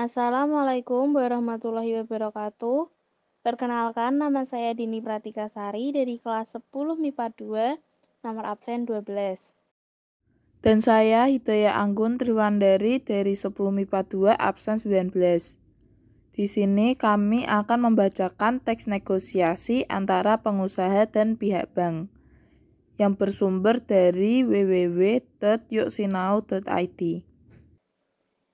Assalamualaikum warahmatullahi wabarakatuh. Perkenalkan, nama saya Dini Pratikasari dari kelas 10 MIPA 2, nomor absen 12. Dan saya Hidayah Anggun Triwandari dari 10 MIPA 2, absen 19. Di sini kami akan membacakan teks negosiasi antara pengusaha dan pihak bank yang bersumber dari www.yuksinau.id.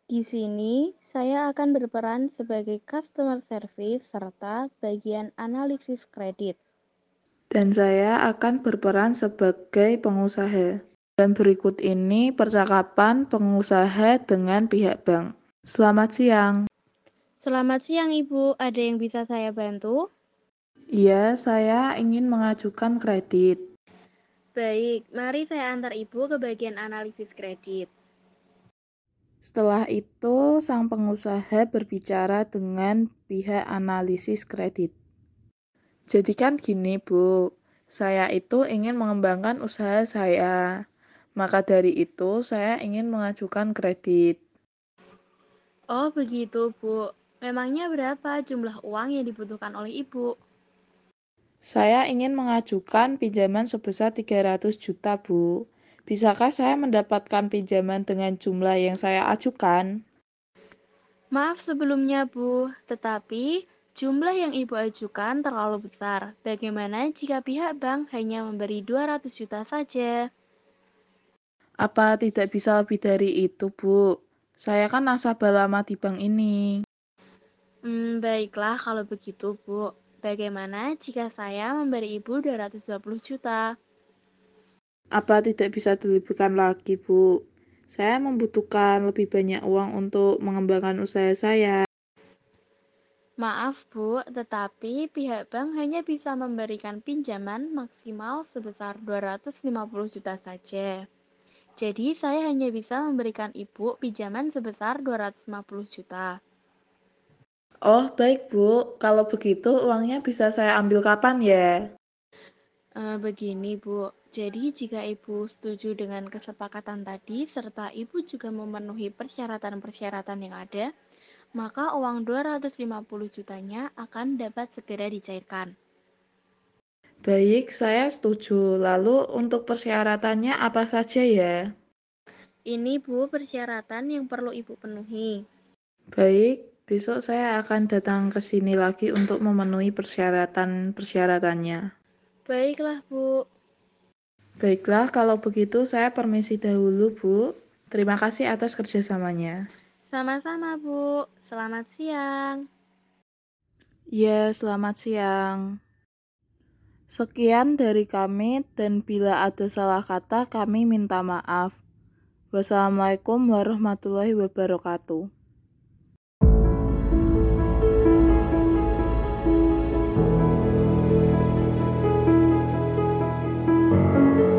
Di sini, saya akan berperan sebagai customer service serta bagian analisis kredit. Dan saya akan berperan sebagai pengusaha. Dan berikut ini percakapan pengusaha dengan pihak bank. Selamat siang. Selamat siang, Ibu. Ada yang bisa saya bantu? Iya, saya ingin mengajukan kredit. Baik, mari saya antar Ibu ke bagian analisis kredit. Setelah itu, sang pengusaha berbicara dengan pihak analisis kredit. Jadi kan gini, Bu. Saya itu ingin mengembangkan usaha saya. Maka dari itu, saya ingin mengajukan kredit. Oh, begitu, Bu. Memangnya berapa jumlah uang yang dibutuhkan oleh Ibu? Saya ingin mengajukan pinjaman sebesar 300 juta, Bu. Bisakah saya mendapatkan pinjaman dengan jumlah yang saya ajukan? Maaf sebelumnya, Bu, tetapi jumlah yang Ibu ajukan terlalu besar. Bagaimana jika pihak bank hanya memberi 200 juta saja? Apa tidak bisa lebih dari itu, Bu? Saya kan nasabah lama di bank ini. Hmm, baiklah kalau begitu, Bu. Bagaimana jika saya memberi Ibu 220 juta? Apa tidak bisa dilebihkan lagi, Bu? Saya membutuhkan lebih banyak uang untuk mengembangkan usaha saya. Maaf, Bu, tetapi pihak bank hanya bisa memberikan pinjaman maksimal sebesar 250 juta saja. Jadi, saya hanya bisa memberikan Ibu pinjaman sebesar 250 juta. Oh, baik, Bu. Kalau begitu, uangnya bisa saya ambil kapan ya? E, begini, Bu. Jadi, jika Ibu setuju dengan kesepakatan tadi, serta Ibu juga memenuhi persyaratan-persyaratan yang ada, maka uang 250 jutanya akan dapat segera dicairkan. Baik, saya setuju. Lalu, untuk persyaratannya apa saja ya? Ini, Bu, persyaratan yang perlu Ibu penuhi. Baik, Besok saya akan datang ke sini lagi untuk memenuhi persyaratan-persyaratannya. Baiklah, Bu. Baiklah, kalau begitu saya permisi dahulu, Bu. Terima kasih atas kerjasamanya. Sama-sama, Bu. Selamat siang. Ya, selamat siang. Sekian dari kami, dan bila ada salah kata, kami minta maaf. Wassalamualaikum warahmatullahi wabarakatuh.